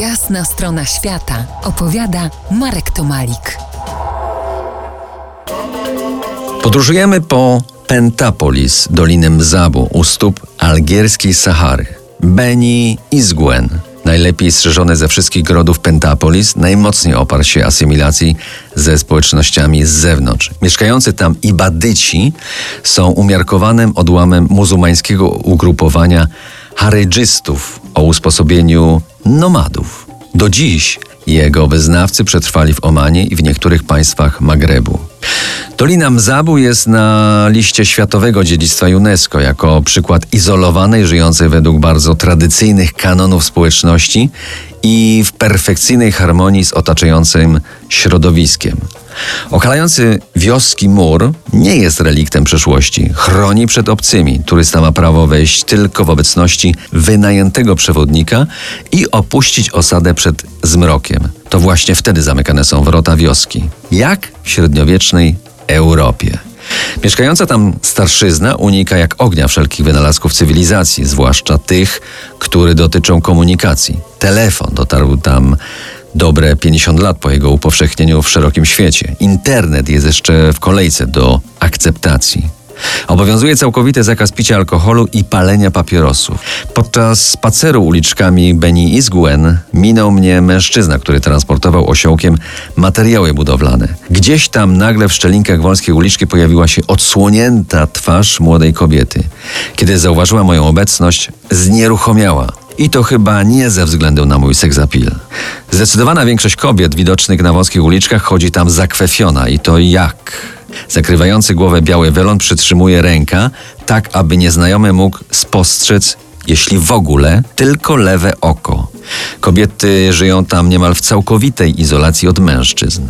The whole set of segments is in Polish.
Jasna strona świata opowiada Marek Tomalik. Podróżujemy po Pentapolis, Dolinę Mzabu, u stóp algierskiej Sahary. Beni Izguen, najlepiej strzeżony ze wszystkich grodów Pentapolis, najmocniej oparł się asymilacji ze społecznościami z zewnątrz. Mieszkający tam Ibadyci są umiarkowanym odłamem muzułmańskiego ugrupowania Harydżystów o usposobieniu nomadów. Do dziś jego wyznawcy przetrwali w Omanie i w niektórych państwach Magrebu. Dolina Mzabu jest na liście Światowego Dziedzictwa UNESCO jako przykład izolowanej, żyjącej według bardzo tradycyjnych kanonów społeczności i w perfekcyjnej harmonii z otaczającym środowiskiem. Okalający wioski mur nie jest reliktem przeszłości. Chroni przed obcymi. Turysta ma prawo wejść tylko w obecności wynajętego przewodnika i opuścić osadę przed zmrokiem. To właśnie wtedy zamykane są wrota wioski. Jak w średniowiecznej Europie. Mieszkająca tam starszyzna unika jak ognia wszelkich wynalazków cywilizacji, zwłaszcza tych, które dotyczą komunikacji. Telefon dotarł tam dobre 50 lat po jego upowszechnieniu w szerokim świecie. Internet jest jeszcze w kolejce do akceptacji. Obowiązuje całkowity zakaz picia alkoholu i palenia papierosów. Podczas spaceru uliczkami Beni Izguen minął mnie mężczyzna, który transportował osiołkiem materiały budowlane. Gdzieś tam nagle w szczelinkach wąskiej uliczki pojawiła się odsłonięta twarz młodej kobiety. Kiedy zauważyła moją obecność, znieruchomiała. I to chyba nie ze względu na mój seksapil. Zdecydowana większość kobiet widocznych na wąskich uliczkach chodzi tam zakwefiona i to jak? Zakrywający głowę biały welon przytrzymuje ręka, tak aby nieznajomy mógł spostrzec, jeśli w ogóle, tylko lewe oko. Kobiety żyją tam niemal w całkowitej izolacji od mężczyzn.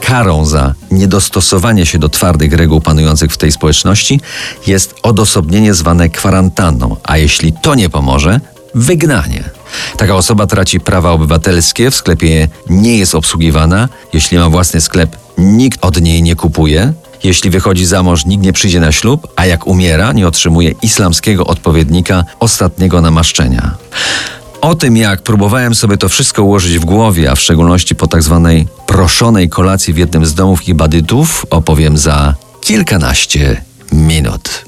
Karą za niedostosowanie się do twardych reguł panujących w tej społeczności jest odosobnienie zwane kwarantanną, a jeśli to nie pomoże, wygnanie. Taka osoba traci prawa obywatelskie, w sklepie nie jest obsługiwana, jeśli ma własny sklep, nikt od niej nie kupuje, jeśli wychodzi za mąż, nikt nie przyjdzie na ślub, a jak umiera, nie otrzymuje islamskiego odpowiednika ostatniego namaszczenia. O tym, jak próbowałem sobie to wszystko ułożyć w głowie, a w szczególności po tak zwanej proszonej kolacji w jednym z domów i badytów, opowiem za kilkanaście minut.